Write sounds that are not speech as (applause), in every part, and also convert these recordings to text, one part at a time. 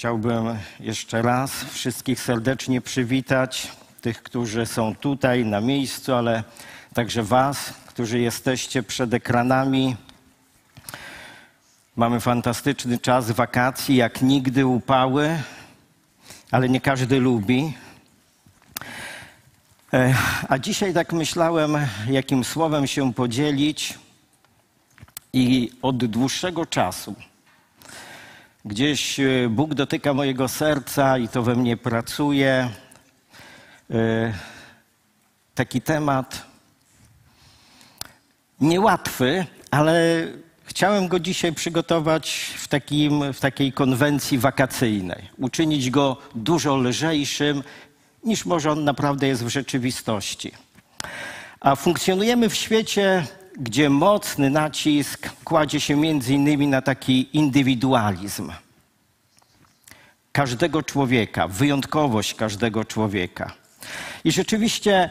Chciałbym jeszcze raz wszystkich serdecznie przywitać, tych, którzy są tutaj na miejscu, ale także Was, którzy jesteście przed ekranami. Mamy fantastyczny czas wakacji, jak nigdy upały, ale nie każdy lubi. A dzisiaj tak myślałem, jakim słowem się podzielić i od dłuższego czasu Gdzieś e, Bóg dotyka mojego serca i to we mnie pracuje. E, taki temat niełatwy, ale chciałem go dzisiaj przygotować w, takim, w takiej konwencji wakacyjnej. Uczynić go dużo lżejszym, niż może on naprawdę jest w rzeczywistości. A funkcjonujemy w świecie, gdzie mocny nacisk kładzie się między innymi na taki indywidualizm każdego człowieka, wyjątkowość każdego człowieka. I rzeczywiście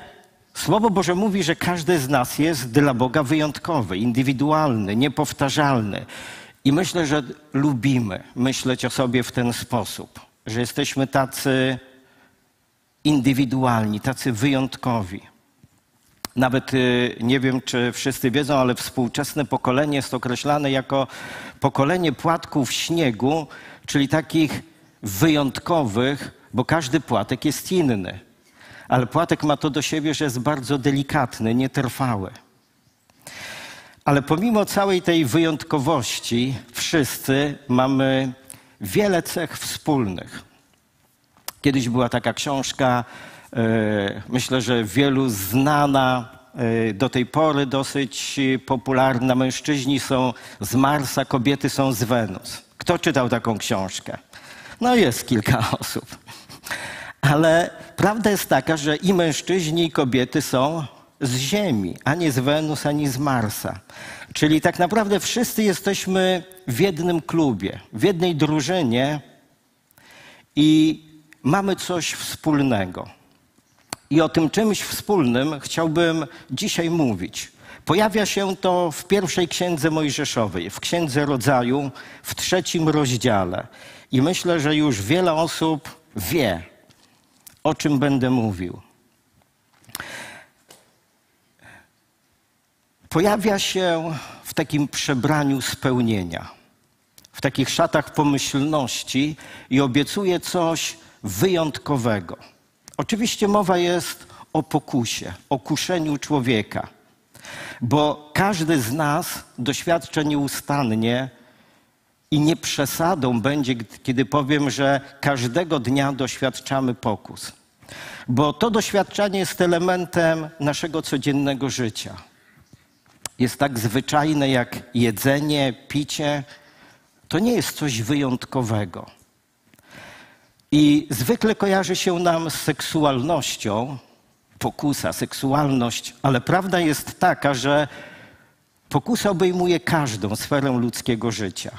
Słowo Boże mówi, że każdy z nas jest dla Boga wyjątkowy, indywidualny, niepowtarzalny. I myślę, że lubimy myśleć o sobie w ten sposób, że jesteśmy tacy indywidualni, tacy wyjątkowi. Nawet y, nie wiem, czy wszyscy wiedzą, ale współczesne pokolenie jest określane jako pokolenie płatków śniegu, czyli takich wyjątkowych, bo każdy płatek jest inny. Ale płatek ma to do siebie, że jest bardzo delikatny, nietrwały. Ale pomimo całej tej wyjątkowości, wszyscy mamy wiele cech wspólnych. Kiedyś była taka książka, myślę, że wielu znana, e, do tej pory dosyć popularna. Mężczyźni są z Marsa, kobiety są z Wenus. Kto czytał taką książkę? No jest kilka (laughs) osób. Ale prawda jest taka, że i mężczyźni, i kobiety są z Ziemi, a nie z Wenus, ani z Marsa. Czyli tak naprawdę wszyscy jesteśmy w jednym klubie, w jednej drużynie i mamy coś wspólnego. I o tym czymś wspólnym chciałbym dzisiaj mówić. Pojawia się to w pierwszej księdze Mojżeszowej, w księdze rodzaju, w trzecim rozdziale. I myślę, że już wiele osób wie, o czym będę mówił. Pojawia się w takim przebraniu spełnienia, w takich szatach pomyślności i obiecuje coś wyjątkowego. Oczywiście mowa jest o pokusie, o kuszeniu człowieka, bo każdy z nas doświadcza nieustannie i nie przesadą będzie, kiedy powiem, że każdego dnia doświadczamy pokus. Bo to doświadczanie jest elementem naszego codziennego życia. Jest tak zwyczajne jak jedzenie, picie. To nie jest coś wyjątkowego. I zwykle kojarzy się nam z seksualnością, pokusa, seksualność, ale prawda jest taka, że pokusa obejmuje każdą sferę ludzkiego życia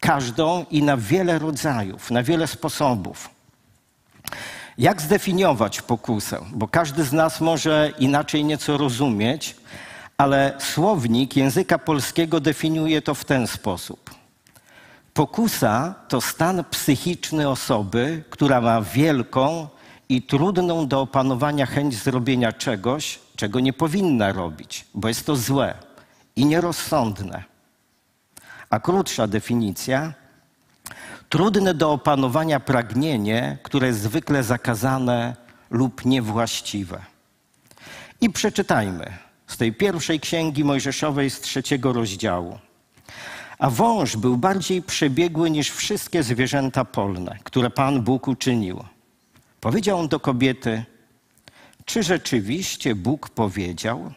każdą i na wiele rodzajów, na wiele sposobów. Jak zdefiniować pokusę? Bo każdy z nas może inaczej nieco rozumieć, ale słownik języka polskiego definiuje to w ten sposób. Pokusa to stan psychiczny osoby, która ma wielką i trudną do opanowania chęć zrobienia czegoś, czego nie powinna robić, bo jest to złe i nierozsądne. A krótsza definicja trudne do opanowania pragnienie, które jest zwykle zakazane lub niewłaściwe. I przeczytajmy z tej pierwszej księgi Mojżeszowej z trzeciego rozdziału. A wąż był bardziej przebiegły niż wszystkie zwierzęta polne, które Pan Bóg uczynił. Powiedział on do kobiety: Czy rzeczywiście Bóg powiedział: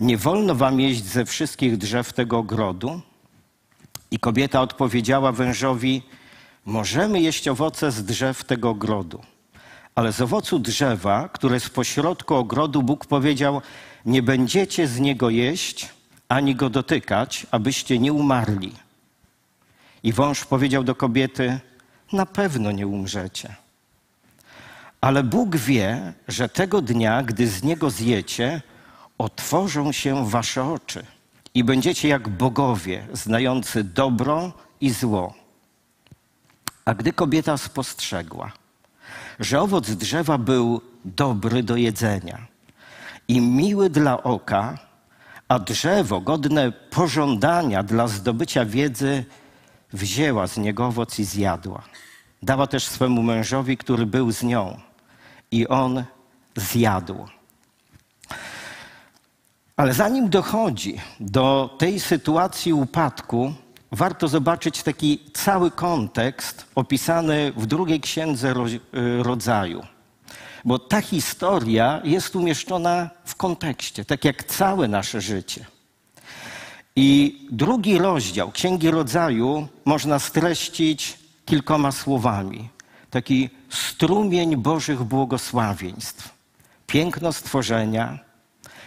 Nie wolno wam jeść ze wszystkich drzew tego ogrodu? I kobieta odpowiedziała wężowi: Możemy jeść owoce z drzew tego ogrodu, ale z owocu drzewa, które jest pośrodku ogrodu, Bóg powiedział: Nie będziecie z niego jeść ani go dotykać, abyście nie umarli. I wąż powiedział do kobiety: Na pewno nie umrzecie. Ale Bóg wie, że tego dnia, gdy z niego zjecie, otworzą się wasze oczy i będziecie jak bogowie, znający dobro i zło. A gdy kobieta spostrzegła, że owoc drzewa był dobry do jedzenia i miły dla oka, a drzewo godne pożądania dla zdobycia wiedzy, wzięła z niego owoc i zjadła. Dała też swemu mężowi, który był z nią, i on zjadł. Ale zanim dochodzi do tej sytuacji upadku, warto zobaczyć taki cały kontekst opisany w drugiej księdze rodzaju. Bo ta historia jest umieszczona w kontekście, tak jak całe nasze życie. I drugi rozdział Księgi Rodzaju można streścić kilkoma słowami. Taki strumień Bożych błogosławieństw. Piękno stworzenia,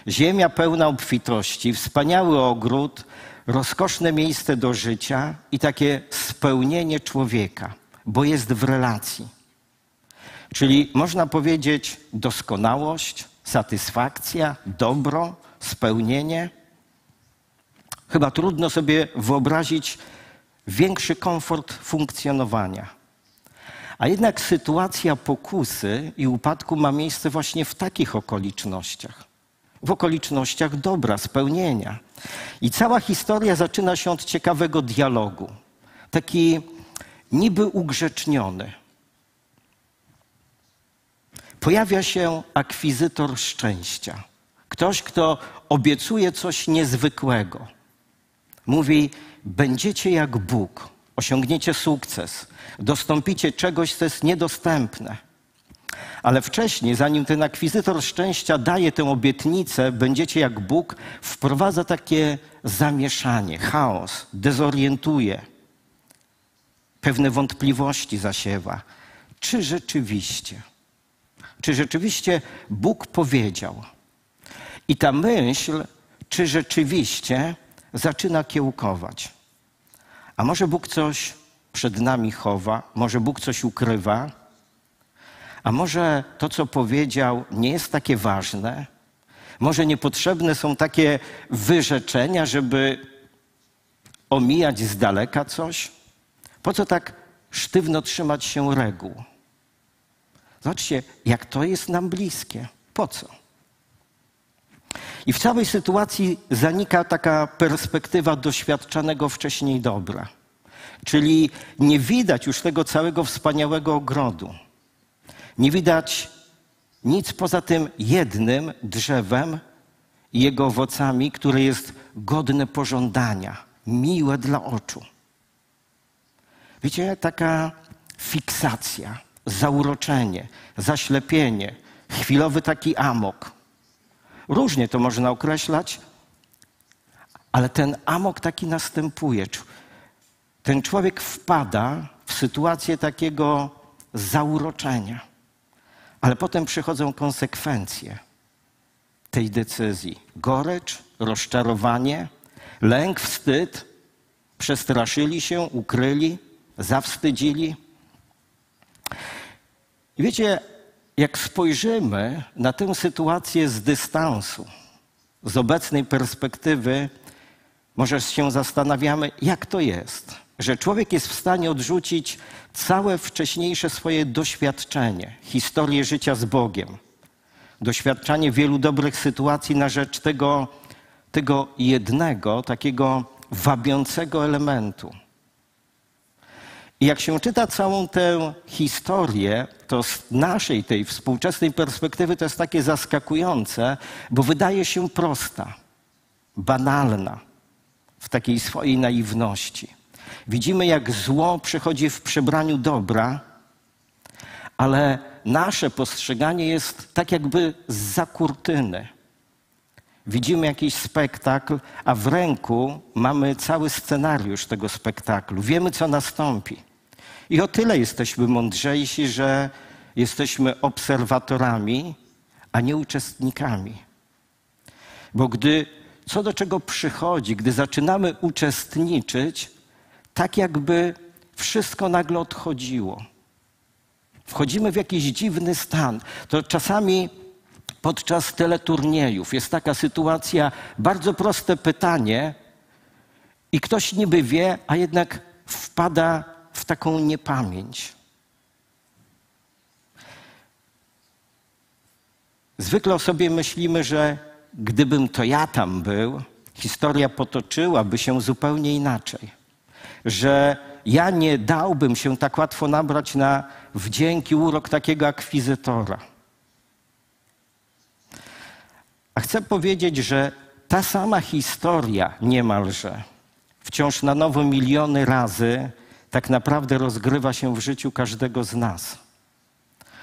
ziemia pełna obfitości, wspaniały ogród, rozkoszne miejsce do życia i takie spełnienie człowieka, bo jest w relacji. Czyli można powiedzieć doskonałość, satysfakcja, dobro, spełnienie. Chyba trudno sobie wyobrazić większy komfort funkcjonowania. A jednak sytuacja pokusy i upadku ma miejsce właśnie w takich okolicznościach. W okolicznościach dobra, spełnienia. I cała historia zaczyna się od ciekawego dialogu. Taki niby ugrzeczniony. Pojawia się akwizytor szczęścia. Ktoś, kto obiecuje coś niezwykłego. Mówi: Będziecie jak Bóg, osiągniecie sukces, dostąpicie czegoś, co jest niedostępne. Ale wcześniej, zanim ten akwizytor szczęścia daje tę obietnicę, będziecie jak Bóg, wprowadza takie zamieszanie, chaos, dezorientuje, pewne wątpliwości zasiewa. Czy rzeczywiście, czy rzeczywiście Bóg powiedział? I ta myśl, czy rzeczywiście, zaczyna kiełkować. A może Bóg coś przed nami chowa, może Bóg coś ukrywa, a może to, co powiedział, nie jest takie ważne? Może niepotrzebne są takie wyrzeczenia, żeby omijać z daleka coś? Po co tak sztywno trzymać się reguł? Zobaczcie, jak to jest nam bliskie. Po co? I w całej sytuacji zanika taka perspektywa doświadczanego wcześniej dobra. Czyli nie widać już tego całego wspaniałego ogrodu. Nie widać nic poza tym jednym drzewem i jego owocami, które jest godne pożądania, miłe dla oczu. Wiecie, taka fiksacja, zauroczenie, zaślepienie, chwilowy taki amok. Różnie to można określać, ale ten amok taki następuje. Ten człowiek wpada w sytuację takiego zauroczenia. Ale potem przychodzą konsekwencje tej decyzji: gorycz, rozczarowanie, lęk, wstyd. Przestraszyli się, ukryli, zawstydzili. I wiecie, jak spojrzymy na tę sytuację z dystansu, z obecnej perspektywy, może się zastanawiamy, jak to jest, że człowiek jest w stanie odrzucić całe wcześniejsze swoje doświadczenie, historię życia z Bogiem, doświadczanie wielu dobrych sytuacji na rzecz tego, tego jednego, takiego wabiącego elementu. Jak się czyta całą tę historię, to z naszej, tej współczesnej perspektywy to jest takie zaskakujące, bo wydaje się prosta, banalna w takiej swojej naiwności. Widzimy, jak zło przychodzi w przebraniu dobra, ale nasze postrzeganie jest tak jakby z kurtyny. Widzimy jakiś spektakl, a w ręku mamy cały scenariusz tego spektaklu. Wiemy, co nastąpi. I o tyle jesteśmy mądrzejsi, że jesteśmy obserwatorami, a nie uczestnikami. Bo gdy co do czego przychodzi, gdy zaczynamy uczestniczyć, tak jakby wszystko nagle odchodziło. Wchodzimy w jakiś dziwny stan. To czasami podczas teleturniejów jest taka sytuacja, bardzo proste pytanie, i ktoś niby wie, a jednak wpada w taką niepamięć. Zwykle o sobie myślimy, że gdybym to ja tam był, historia potoczyłaby się zupełnie inaczej. Że ja nie dałbym się tak łatwo nabrać na wdzięki, urok takiego akwizytora. A chcę powiedzieć, że ta sama historia niemalże wciąż na nowo miliony razy tak naprawdę rozgrywa się w życiu każdego z nas.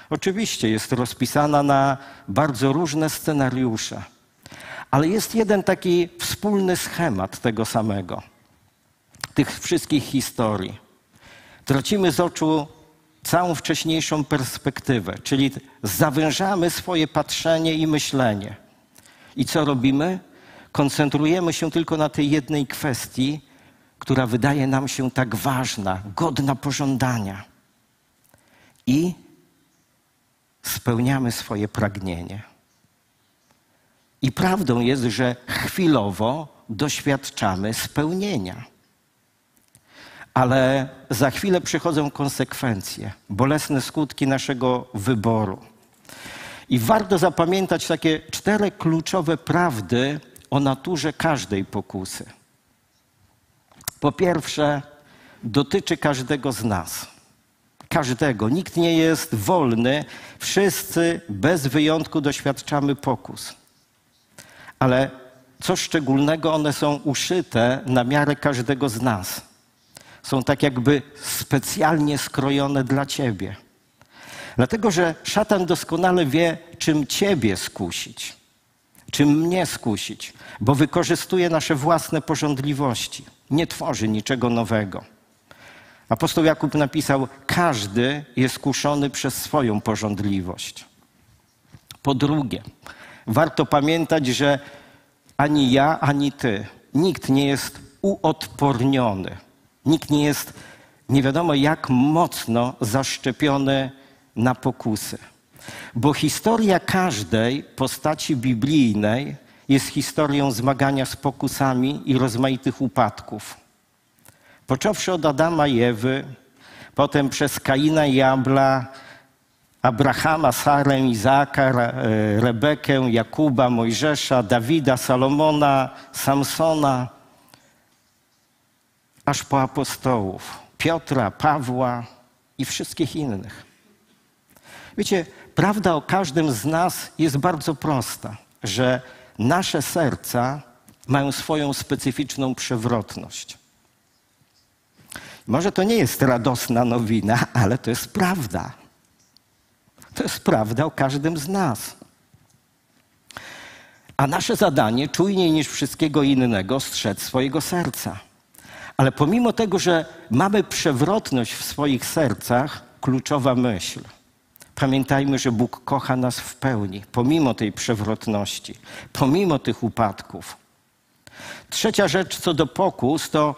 Oczywiście jest rozpisana na bardzo różne scenariusze, ale jest jeden taki wspólny schemat tego samego, tych wszystkich historii. Tracimy z oczu całą wcześniejszą perspektywę, czyli zawężamy swoje patrzenie i myślenie. I co robimy? Koncentrujemy się tylko na tej jednej kwestii, która wydaje nam się tak ważna, godna pożądania. I spełniamy swoje pragnienie. I prawdą jest, że chwilowo doświadczamy spełnienia. Ale za chwilę przychodzą konsekwencje, bolesne skutki naszego wyboru. I warto zapamiętać takie cztery kluczowe prawdy o naturze każdej pokusy. Po pierwsze, dotyczy każdego z nas. Każdego. Nikt nie jest wolny. Wszyscy bez wyjątku doświadczamy pokus. Ale co szczególnego, one są uszyte na miarę każdego z nas. Są tak jakby specjalnie skrojone dla ciebie. Dlatego, że szatan doskonale wie, czym ciebie skusić, czym mnie skusić, bo wykorzystuje nasze własne porządliwości. Nie tworzy niczego nowego. Apostoł Jakub napisał: Każdy jest kuszony przez swoją porządliwość. Po drugie, warto pamiętać, że ani ja, ani ty, nikt nie jest uodporniony. Nikt nie jest nie wiadomo jak mocno zaszczepiony na pokusy. Bo historia każdej postaci biblijnej jest historią zmagania z pokusami i rozmaitych upadków. Począwszy od Adama i Ewy, potem przez Kaina i Abla, Abrahama, Sarę, Izaaka, Rebekę, Jakuba, Mojżesza, Dawida, Salomona, Samsona, aż po apostołów, Piotra, Pawła i wszystkich innych. Wiecie, prawda o każdym z nas jest bardzo prosta, że nasze serca mają swoją specyficzną przewrotność. Może to nie jest radosna nowina, ale to jest prawda. To jest prawda o każdym z nas. A nasze zadanie, czujniej niż wszystkiego innego, strzec swojego serca. Ale pomimo tego, że mamy przewrotność w swoich sercach, kluczowa myśl – Pamiętajmy, że Bóg kocha nas w pełni, pomimo tej przewrotności, pomimo tych upadków. Trzecia rzecz co do pokus, to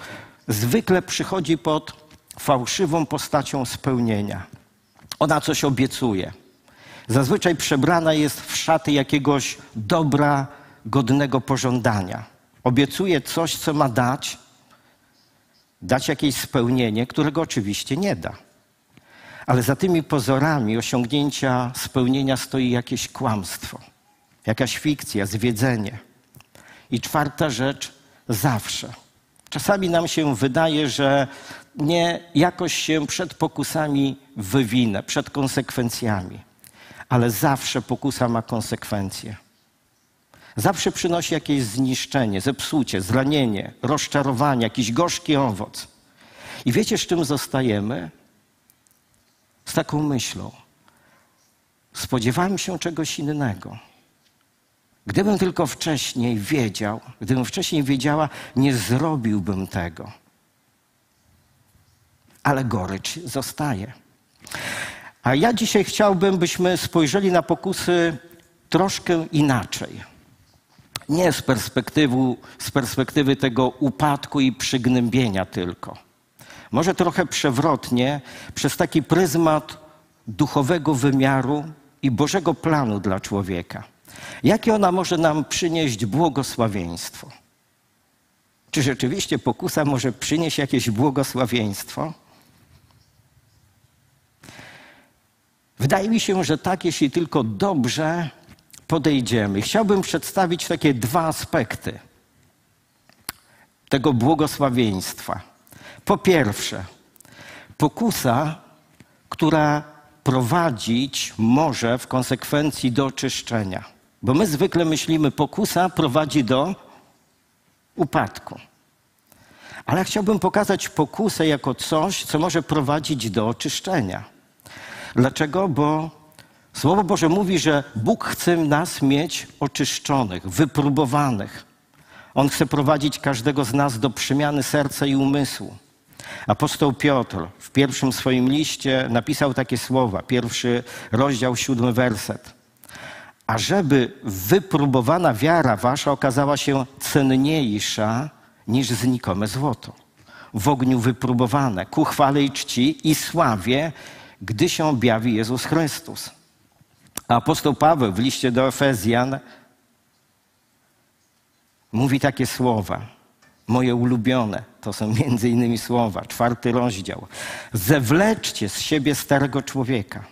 zwykle przychodzi pod fałszywą postacią spełnienia. Ona coś obiecuje. Zazwyczaj przebrana jest w szaty jakiegoś dobra, godnego pożądania. Obiecuje coś, co ma dać, dać jakieś spełnienie, którego oczywiście nie da. Ale za tymi pozorami osiągnięcia spełnienia stoi jakieś kłamstwo, jakaś fikcja, zwiedzenie. I czwarta rzecz, zawsze. Czasami nam się wydaje, że nie jakoś się przed pokusami wywinę, przed konsekwencjami, ale zawsze pokusa ma konsekwencje. Zawsze przynosi jakieś zniszczenie, zepsucie, zranienie, rozczarowanie, jakiś gorzki owoc. I wiecie, z czym zostajemy? Z taką myślą. Spodziewałem się czegoś innego. Gdybym tylko wcześniej wiedział, gdybym wcześniej wiedziała, nie zrobiłbym tego. Ale gorycz zostaje. A ja dzisiaj chciałbym, byśmy spojrzeli na pokusy troszkę inaczej. Nie z z perspektywy tego upadku i przygnębienia tylko może trochę przewrotnie, przez taki pryzmat duchowego wymiaru i Bożego planu dla człowieka. Jakie ona może nam przynieść błogosławieństwo? Czy rzeczywiście pokusa może przynieść jakieś błogosławieństwo? Wydaje mi się, że tak, jeśli tylko dobrze podejdziemy. Chciałbym przedstawić takie dwa aspekty tego błogosławieństwa. Po pierwsze, pokusa, która prowadzić może w konsekwencji do oczyszczenia. Bo my zwykle myślimy, pokusa prowadzi do upadku. Ale chciałbym pokazać pokusę jako coś, co może prowadzić do oczyszczenia. Dlaczego? Bo Słowo Boże mówi, że Bóg chce nas mieć oczyszczonych, wypróbowanych. On chce prowadzić każdego z nas do przemiany serca i umysłu. Apostoł Piotr w pierwszym swoim liście napisał takie słowa, pierwszy rozdział, siódmy werset. A żeby wypróbowana wiara wasza okazała się cenniejsza niż znikome złoto, w ogniu wypróbowane, ku chwale i czci i sławie, gdy się objawi Jezus Chrystus. Apostoł Paweł w liście do Efezjan mówi takie słowa, moje ulubione, to są (laughs) między innymi słowa, czwarty rozdział. Zewleczcie z siebie starego człowieka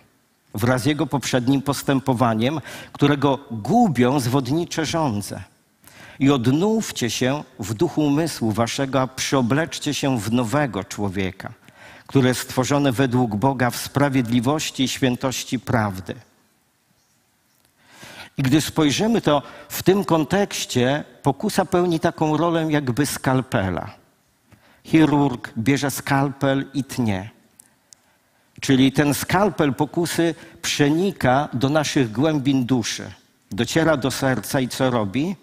wraz z jego poprzednim postępowaniem, którego gubią zwodnicze żądze. I odnówcie się w duchu umysłu waszego, a przyobleczcie się w nowego człowieka, które jest stworzone według Boga w sprawiedliwości i świętości prawdy. I gdy spojrzymy, to w tym kontekście pokusa pełni taką rolę jakby skalpela. Chirurg bierze skalpel i tnie. Czyli ten skalpel pokusy przenika do naszych głębin duszy, dociera do serca i co robi?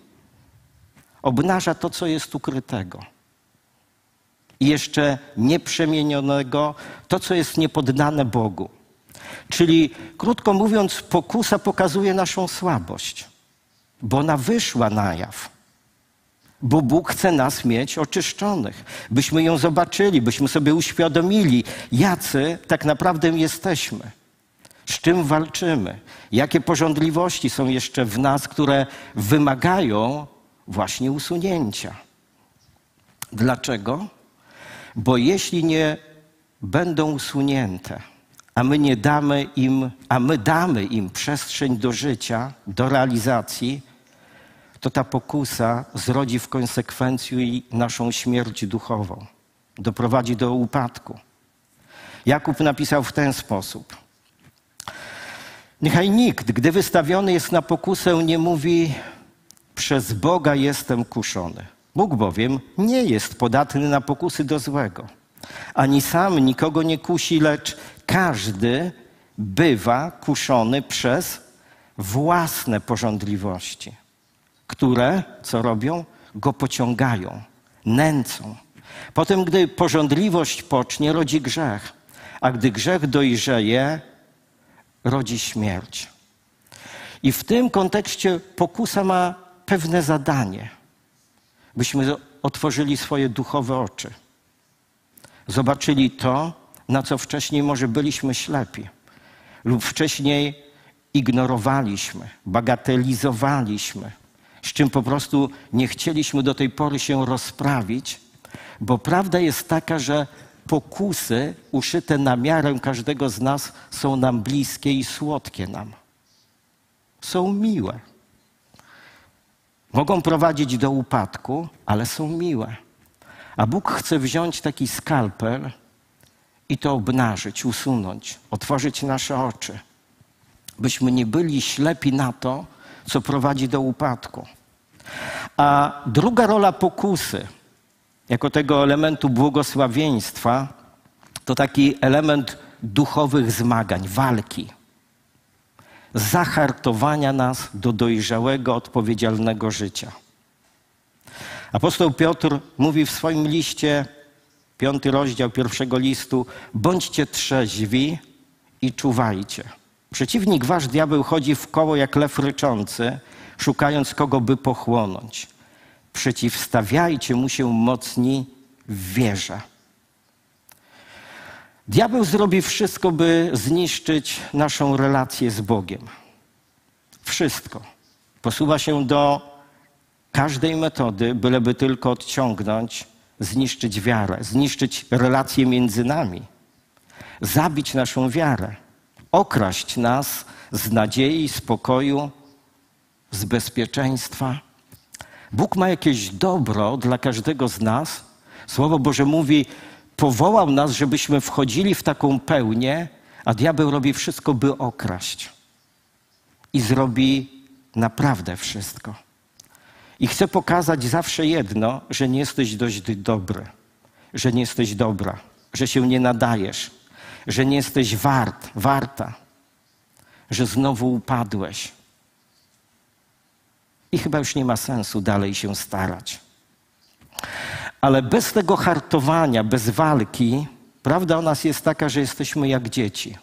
Obnaża to, co jest ukrytego. I jeszcze nieprzemienionego, to, co jest niepoddane Bogu. Czyli, krótko mówiąc, pokusa pokazuje naszą słabość, bo ona wyszła na jaw. Bo Bóg chce nas mieć oczyszczonych, byśmy ją zobaczyli, byśmy sobie uświadomili, jacy tak naprawdę jesteśmy, z czym walczymy, jakie porządliwości są jeszcze w nas, które wymagają właśnie usunięcia. Dlaczego? Bo jeśli nie będą usunięte, a my nie damy im, a my damy im przestrzeń do życia, do realizacji, to ta pokusa zrodzi w konsekwencji naszą śmierć duchową, doprowadzi do upadku. Jakub napisał w ten sposób. Niechaj nikt, gdy wystawiony jest na pokusę, nie mówi: Przez Boga jestem kuszony. Bóg bowiem nie jest podatny na pokusy do złego. Ani sam nikogo nie kusi, lecz każdy bywa kuszony przez własne porządliwości, które co robią? Go pociągają, nęcą. Potem, gdy porządliwość pocznie, rodzi grzech, a gdy grzech dojrzeje, rodzi śmierć. I w tym kontekście pokusa ma pewne zadanie, byśmy otworzyli swoje duchowe oczy, zobaczyli to, na co wcześniej może byliśmy ślepi lub wcześniej ignorowaliśmy, bagatelizowaliśmy, z czym po prostu nie chcieliśmy do tej pory się rozprawić, bo prawda jest taka, że pokusy uszyte na miarę każdego z nas są nam bliskie i słodkie nam. Są miłe. Mogą prowadzić do upadku, ale są miłe. A Bóg chce wziąć taki skalpel i to obnażyć, usunąć, otworzyć nasze oczy, byśmy nie byli ślepi na to, co prowadzi do upadku. A druga rola pokusy, jako tego elementu błogosławieństwa, to taki element duchowych zmagań, walki, zahartowania nas do dojrzałego, odpowiedzialnego życia. Apostoł Piotr mówi w swoim liście piąty rozdział pierwszego listu, bądźcie trzeźwi i czuwajcie. Przeciwnik wasz diabeł chodzi w koło jak lew ryczący, szukając kogo by pochłonąć. Przeciwstawiajcie mu się mocni w wierze. Diabeł zrobi wszystko, by zniszczyć naszą relację z Bogiem. Wszystko. Posuwa się do każdej metody, byleby tylko odciągnąć zniszczyć wiarę, zniszczyć relacje między nami, zabić naszą wiarę. okraść nas z nadziei, spokoju, z bezpieczeństwa. Bóg ma jakieś dobro dla każdego z nas. Słowo Boże mówi, powołał nas, żebyśmy wchodzili w taką pełnię, a diabeł robi wszystko, by okraść. I zrobi naprawdę wszystko. I chcę pokazać zawsze jedno, że nie jesteś dość dobry, że nie jesteś dobra, że się nie nadajesz, że nie jesteś wart, warta, że znowu upadłeś. I chyba już nie ma sensu dalej się starać. Ale bez tego hartowania, bez walki, prawda o nas jest taka, że jesteśmy jak dzieci.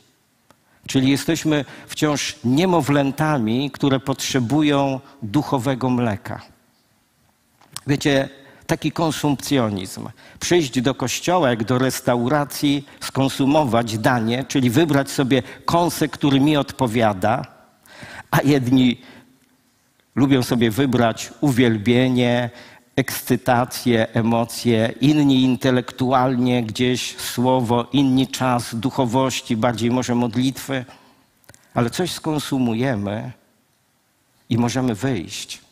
Czyli jesteśmy wciąż niemowlętami, które potrzebują duchowego mleka. Wiecie, taki konsumpcjonizm. Przyjść do kościoła, jak do restauracji, skonsumować danie, czyli wybrać sobie kąsek, który mi odpowiada, a jedni lubią sobie wybrać uwielbienie, ekscytację, emocje, inni intelektualnie gdzieś słowo, inni czas duchowości, bardziej może modlitwy, ale coś skonsumujemy i możemy wyjść.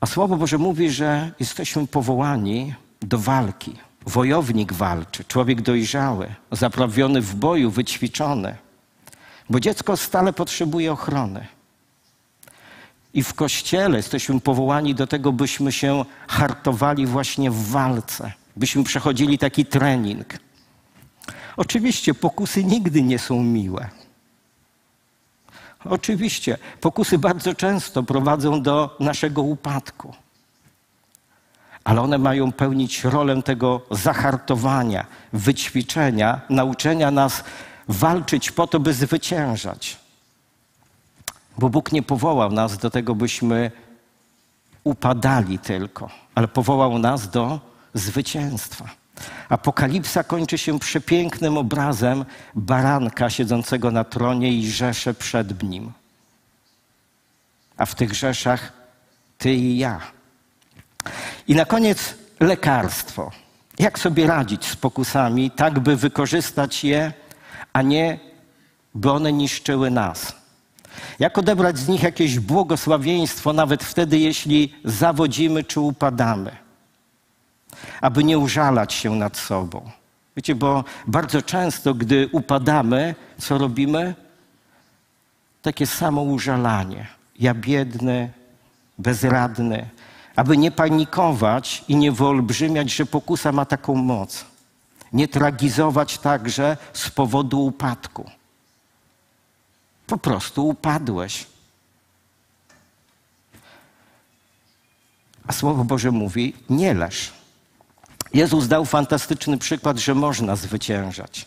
A Słowo Boże mówi, że jesteśmy powołani do walki. Wojownik walczy, człowiek dojrzały, zaprawiony w boju, wyćwiczony. Bo dziecko stale potrzebuje ochrony. I w kościele jesteśmy powołani do tego, byśmy się hartowali właśnie w walce, byśmy przechodzili taki trening. Oczywiście pokusy nigdy nie są miłe. Oczywiście pokusy bardzo często prowadzą do naszego upadku. Ale one mają pełnić rolę tego zahartowania, wyćwiczenia, nauczenia nas walczyć po to, by zwyciężać. Bo Bóg nie powołał nas do tego, byśmy upadali tylko, ale powołał nas do zwycięstwa. Apokalipsa kończy się przepięknym obrazem baranka siedzącego na tronie i rzesze przed nim. A w tych rzeszach ty i ja. I na koniec lekarstwo. Jak sobie radzić z pokusami, tak by wykorzystać je, a nie by one niszczyły nas. Jak odebrać z nich jakieś błogosławieństwo, nawet wtedy, jeśli zawodzimy czy upadamy, aby nie użalać się nad sobą. Wiecie, bo bardzo często, gdy upadamy, co robimy? Takie samo użalanie. Ja biedny, bezradny, aby nie panikować i nie wyolbrzymiać, że pokusa ma taką moc. Nie tragizować także z powodu upadku. Po prostu upadłeś. A Słowo Boże mówi: nie leż. Jezus dał fantastyczny przykład, że można zwyciężać.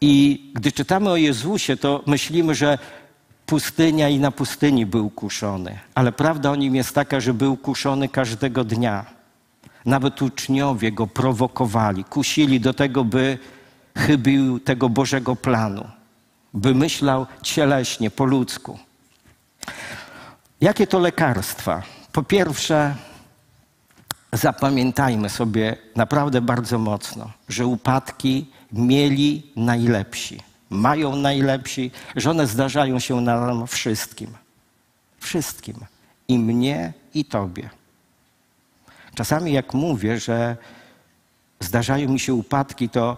I gdy czytamy o Jezusie, to myślimy, że pustynia i na pustyni był kuszony. Ale prawda o nim jest taka, że był kuszony każdego dnia. Nawet uczniowie go prowokowali, kusili do tego, by chybił tego Bożego planu by myślał cieleśnie, po ludzku. Jakie to lekarstwa? Po pierwsze, zapamiętajmy sobie naprawdę bardzo mocno, że upadki mieli najlepsi, mają najlepsi, że one zdarzają się nam wszystkim. Wszystkim. I mnie, i tobie. Czasami jak mówię, że zdarzają mi się upadki, to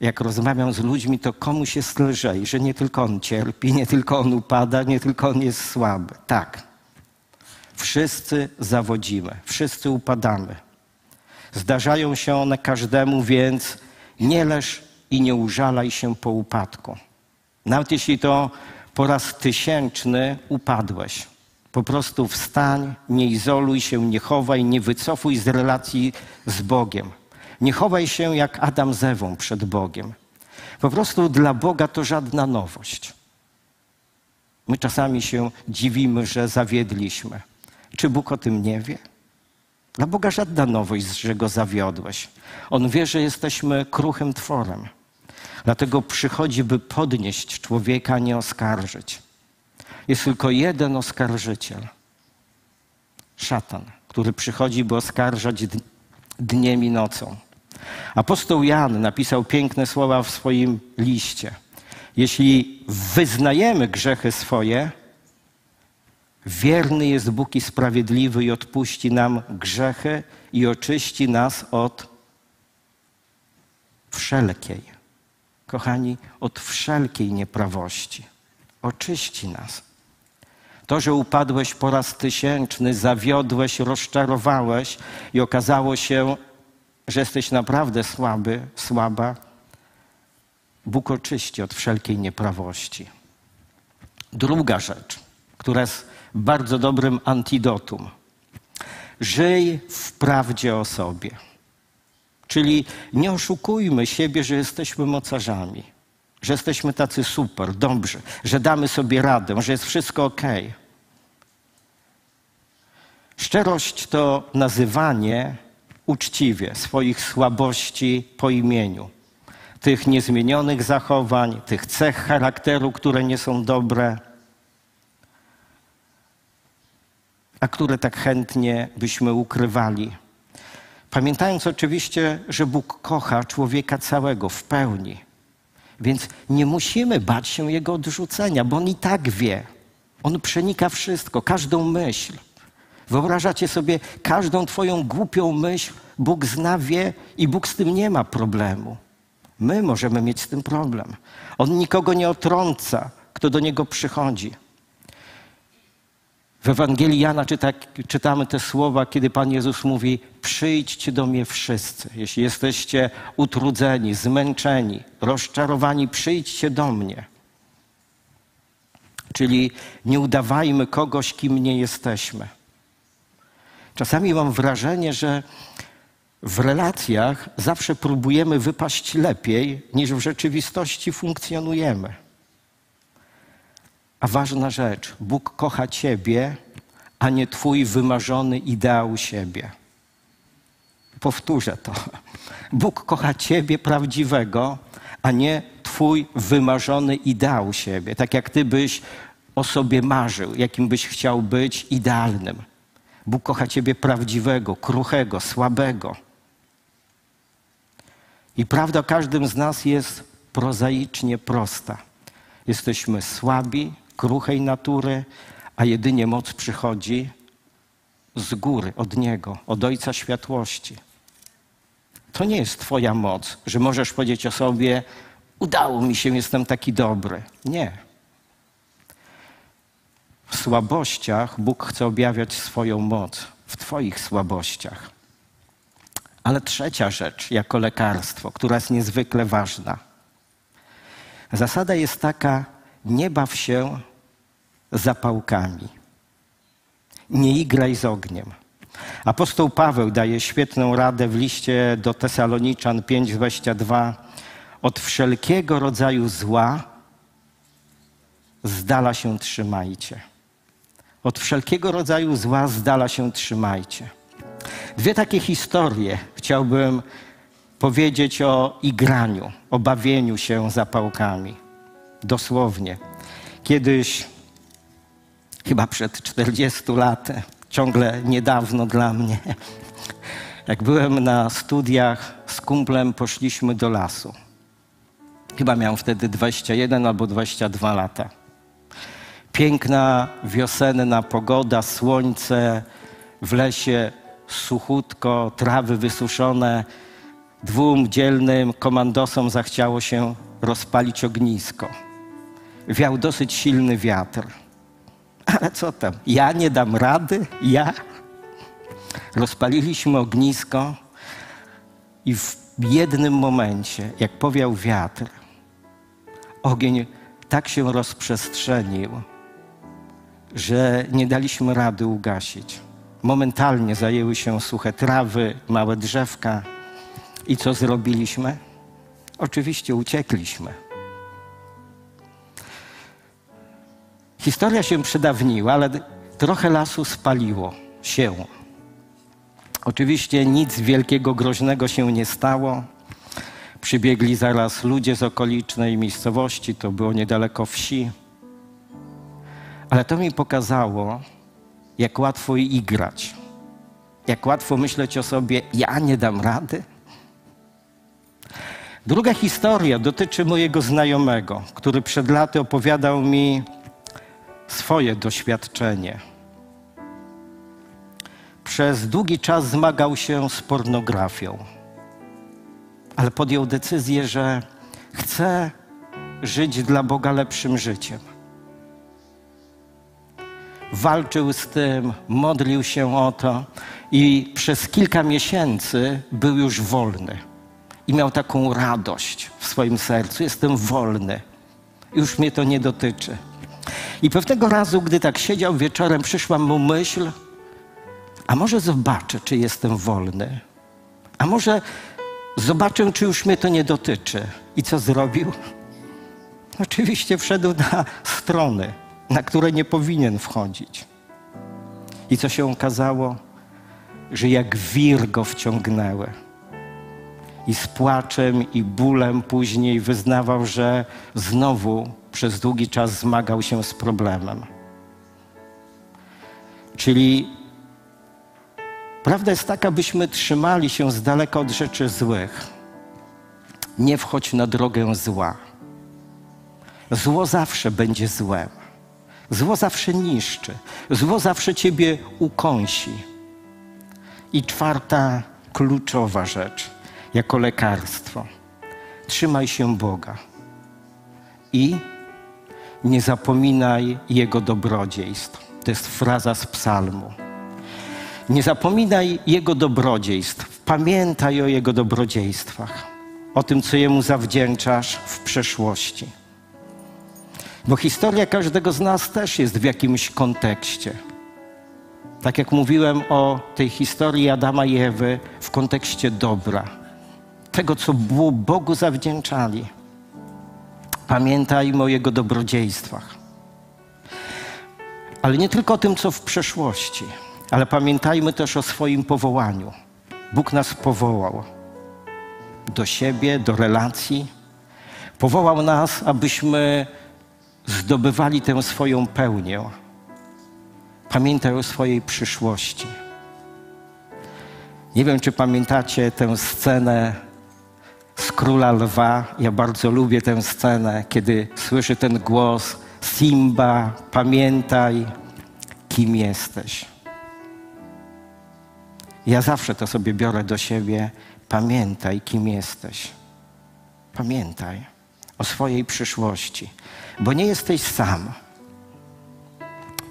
jak rozmawiam z ludźmi, to komuś jest lżej, że nie tylko on cierpi, nie tylko on upada, nie tylko on jest słaby. Tak. Wszyscy zawodzimy, wszyscy upadamy. Zdarzają się one każdemu, więc nie leż i nie użalaj się po upadku. Nawet jeśli to po raz tysięczny upadłeś. Po prostu wstań, nie izoluj się, nie chowaj, nie wycofuj z relacji z Bogiem. Nie chowaj się jak Adam z Ewą przed Bogiem. Po prostu dla Boga to żadna nowość. My czasami się dziwimy, że zawiedliśmy. Czy Bóg o tym nie wie? Dla Boga żadna nowość, że go zawiodłeś. On wie, że jesteśmy kruchym tworem. Dlatego przychodzi, by podnieść człowieka, nie oskarżyć. Jest tylko jeden oskarżyciel szatan, który przychodzi, by oskarżać dniem i nocą. Apostoł Jan napisał piękne słowa w swoim liście. Jeśli wyznajemy grzechy swoje, wierny jest Bóg i sprawiedliwy i odpuści nam grzechy i oczyści nas od wszelkiej, kochani, od wszelkiej nieprawości. Oczyści nas. To, że upadłeś po raz tysięczny, zawiodłeś, rozczarowałeś i okazało się, że jesteś naprawdę słaby, słaba, Bóg oczyści od wszelkiej nieprawości. Druga rzecz, która jest bardzo dobrym antidotum. Żyj w prawdzie o sobie. Czyli nie oszukujmy siebie, że jesteśmy mocarzami, że jesteśmy tacy super, dobrzy, że damy sobie radę, że jest wszystko ok. Szczerość to nazywanie uczciwie swoich słabości po imieniu, tych niezmienionych zachowań, tych cech charakteru, które nie są dobre, a które tak chętnie byśmy ukrywali. Pamiętając oczywiście, że Bóg kocha człowieka całego w pełni. Więc nie musimy bać się Jego odrzucenia, bo On i tak wie. On przenika wszystko, każdą myśl. Wyobrażacie sobie każdą Twoją głupią myśl, Bóg zna, wie i Bóg z tym nie ma problemu. My możemy mieć z tym problem. On nikogo nie otrąca, kto do Niego przychodzi. W Ewangelii Jana czyta, czytamy te słowa, kiedy Pan Jezus mówi: Przyjdźcie do mnie wszyscy. Jeśli jesteście utrudzeni, zmęczeni, rozczarowani, przyjdźcie do mnie. Czyli nie udawajmy kogoś, kim nie jesteśmy. Czasami mam wrażenie, że w relacjach zawsze próbujemy wypaść lepiej, niż w rzeczywistości funkcjonujemy. A ważna rzecz, Bóg kocha Ciebie, a nie Twój wymarzony ideał siebie. Powtórzę to. Bóg kocha Ciebie prawdziwego, a nie Twój wymarzony ideał siebie. Tak jak Ty byś o sobie marzył, jakim byś chciał być idealnym. Bóg kocha Ciebie prawdziwego, kruchego, słabego. I prawda o każdym z nas jest prozaicznie prosta. Jesteśmy słabi, kruchej natury, a jedynie moc przychodzi z góry, od Niego, od Ojca Światłości. To nie jest Twoja moc, że możesz powiedzieć o sobie, udało mi się, jestem taki dobry. Nie. W słabościach Bóg chce objawiać swoją moc, w Twoich słabościach. Ale trzecia rzecz, jako lekarstwo, która jest niezwykle ważna. Zasada jest taka: nie baw się zapałkami. Nie igraj z ogniem. Apostoł Paweł daje świetną radę w liście do Tesaloniczan 5:22. Od wszelkiego rodzaju zła z dala się trzymajcie. Od wszelkiego rodzaju zła z dala się trzymajcie. Dwie takie historie chciałbym powiedzieć o igraniu, o bawieniu się zapałkami. Dosłownie. Kiedyś chyba przed 40 laty, ciągle niedawno dla mnie. Jak byłem na studiach z kumplem, poszliśmy do lasu. Chyba miałem wtedy 21 albo 22 lata. Piękna wiosenna pogoda, słońce, w lesie suchutko, trawy wysuszone. Dwóm dzielnym komandosom zachciało się rozpalić ognisko. Wiał dosyć silny wiatr. Ale co tam? Ja nie dam rady? Ja? Rozpaliliśmy ognisko i w jednym momencie, jak powiał wiatr, ogień tak się rozprzestrzenił, że nie daliśmy rady ugasić. Momentalnie zajęły się suche trawy, małe drzewka. I co zrobiliśmy? Oczywiście uciekliśmy. Historia się przedawniła, ale trochę lasu spaliło się. Oczywiście nic wielkiego, groźnego się nie stało. Przybiegli zaraz ludzie z okolicznej miejscowości, to było niedaleko wsi. Ale to mi pokazało, jak łatwo igrać, jak łatwo myśleć o sobie, ja nie dam rady. Druga historia dotyczy mojego znajomego, który przed laty opowiadał mi swoje doświadczenie. Przez długi czas zmagał się z pornografią, ale podjął decyzję, że chce żyć dla Boga lepszym życiem. Walczył z tym, modlił się o to i przez kilka miesięcy był już wolny. I miał taką radość w swoim sercu: jestem wolny, już mnie to nie dotyczy. I pewnego razu, gdy tak siedział wieczorem, przyszła mu myśl, a może zobaczę, czy jestem wolny. A może zobaczę, czy już mnie to nie dotyczy. I co zrobił? (laughs) Oczywiście wszedł na strony, na które nie powinien wchodzić. I co się okazało? Że jak wir go wciągnęły. I z płaczem i bólem później wyznawał, że znowu przez długi czas zmagał się z problemem. Czyli prawda jest taka, byśmy trzymali się z daleka od rzeczy złych. Nie wchodź na drogę zła. Zło zawsze będzie złem. Zło zawsze niszczy. Zło zawsze ciebie ukąsi. I czwarta kluczowa rzecz, jako lekarstwo. Trzymaj się Boga i nie zapominaj Jego dobrodziejstw. To jest fraza z psalmu. Nie zapominaj Jego dobrodziejstw. Pamiętaj o Jego dobrodziejstwach. O tym, co Jemu zawdzięczasz w przeszłości. Bo historia każdego z nas też jest w jakimś kontekście. Tak jak mówiłem o tej historii Adama i Ewy w kontekście dobra, tego, co Bogu zawdzięczali. Pamiętajmy o Jego dobrodziejstwach. Ale nie tylko o tym, co w przeszłości, ale pamiętajmy też o swoim powołaniu. Bóg nas powołał do siebie, do relacji. Powołał nas, abyśmy zdobywali tę swoją pełnię. Pamiętaj o swojej przyszłości. Nie wiem, czy pamiętacie tę scenę z Króla Lwa. Ja bardzo lubię tę scenę, kiedy słyszy ten głos Simba, pamiętaj, kim jesteś. Ja zawsze to sobie biorę do siebie. Pamiętaj, kim jesteś. Pamiętaj o swojej przyszłości, bo nie jesteś sam.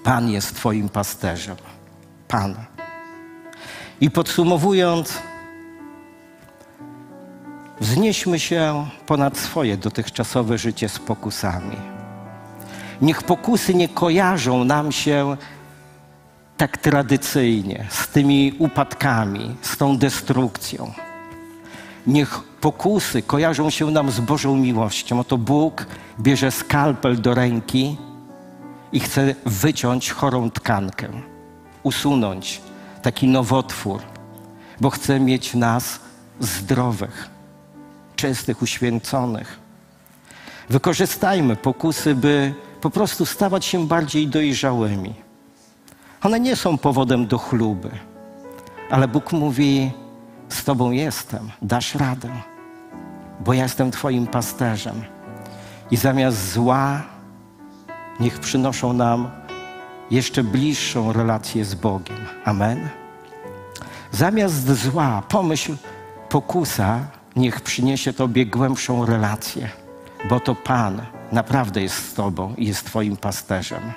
Pan jest Twoim pasterzem. Pan. I podsumowując, wznieśmy się ponad swoje dotychczasowe życie z pokusami. Niech pokusy nie kojarzą nam się tak tradycyjnie z tymi upadkami, z tą destrukcją. Niech pokusy kojarzą się nam z Bożą miłością. Oto Bóg bierze skalpel do ręki i chce wyciąć chorą tkankę, usunąć taki nowotwór, bo chce mieć nas zdrowych, czystych, uświęconych. Wykorzystajmy pokusy, by po prostu stawać się bardziej dojrzałymi. One nie są powodem do chluby, ale Bóg mówi: Z Tobą jestem, dasz radę, bo ja jestem Twoim pasterzem. I zamiast zła, niech przynoszą nam jeszcze bliższą relację z Bogiem. Amen. Zamiast zła, pomyśl, pokusa, niech przyniesie Tobie głębszą relację, bo to Pan naprawdę jest z Tobą i jest Twoim pasterzem.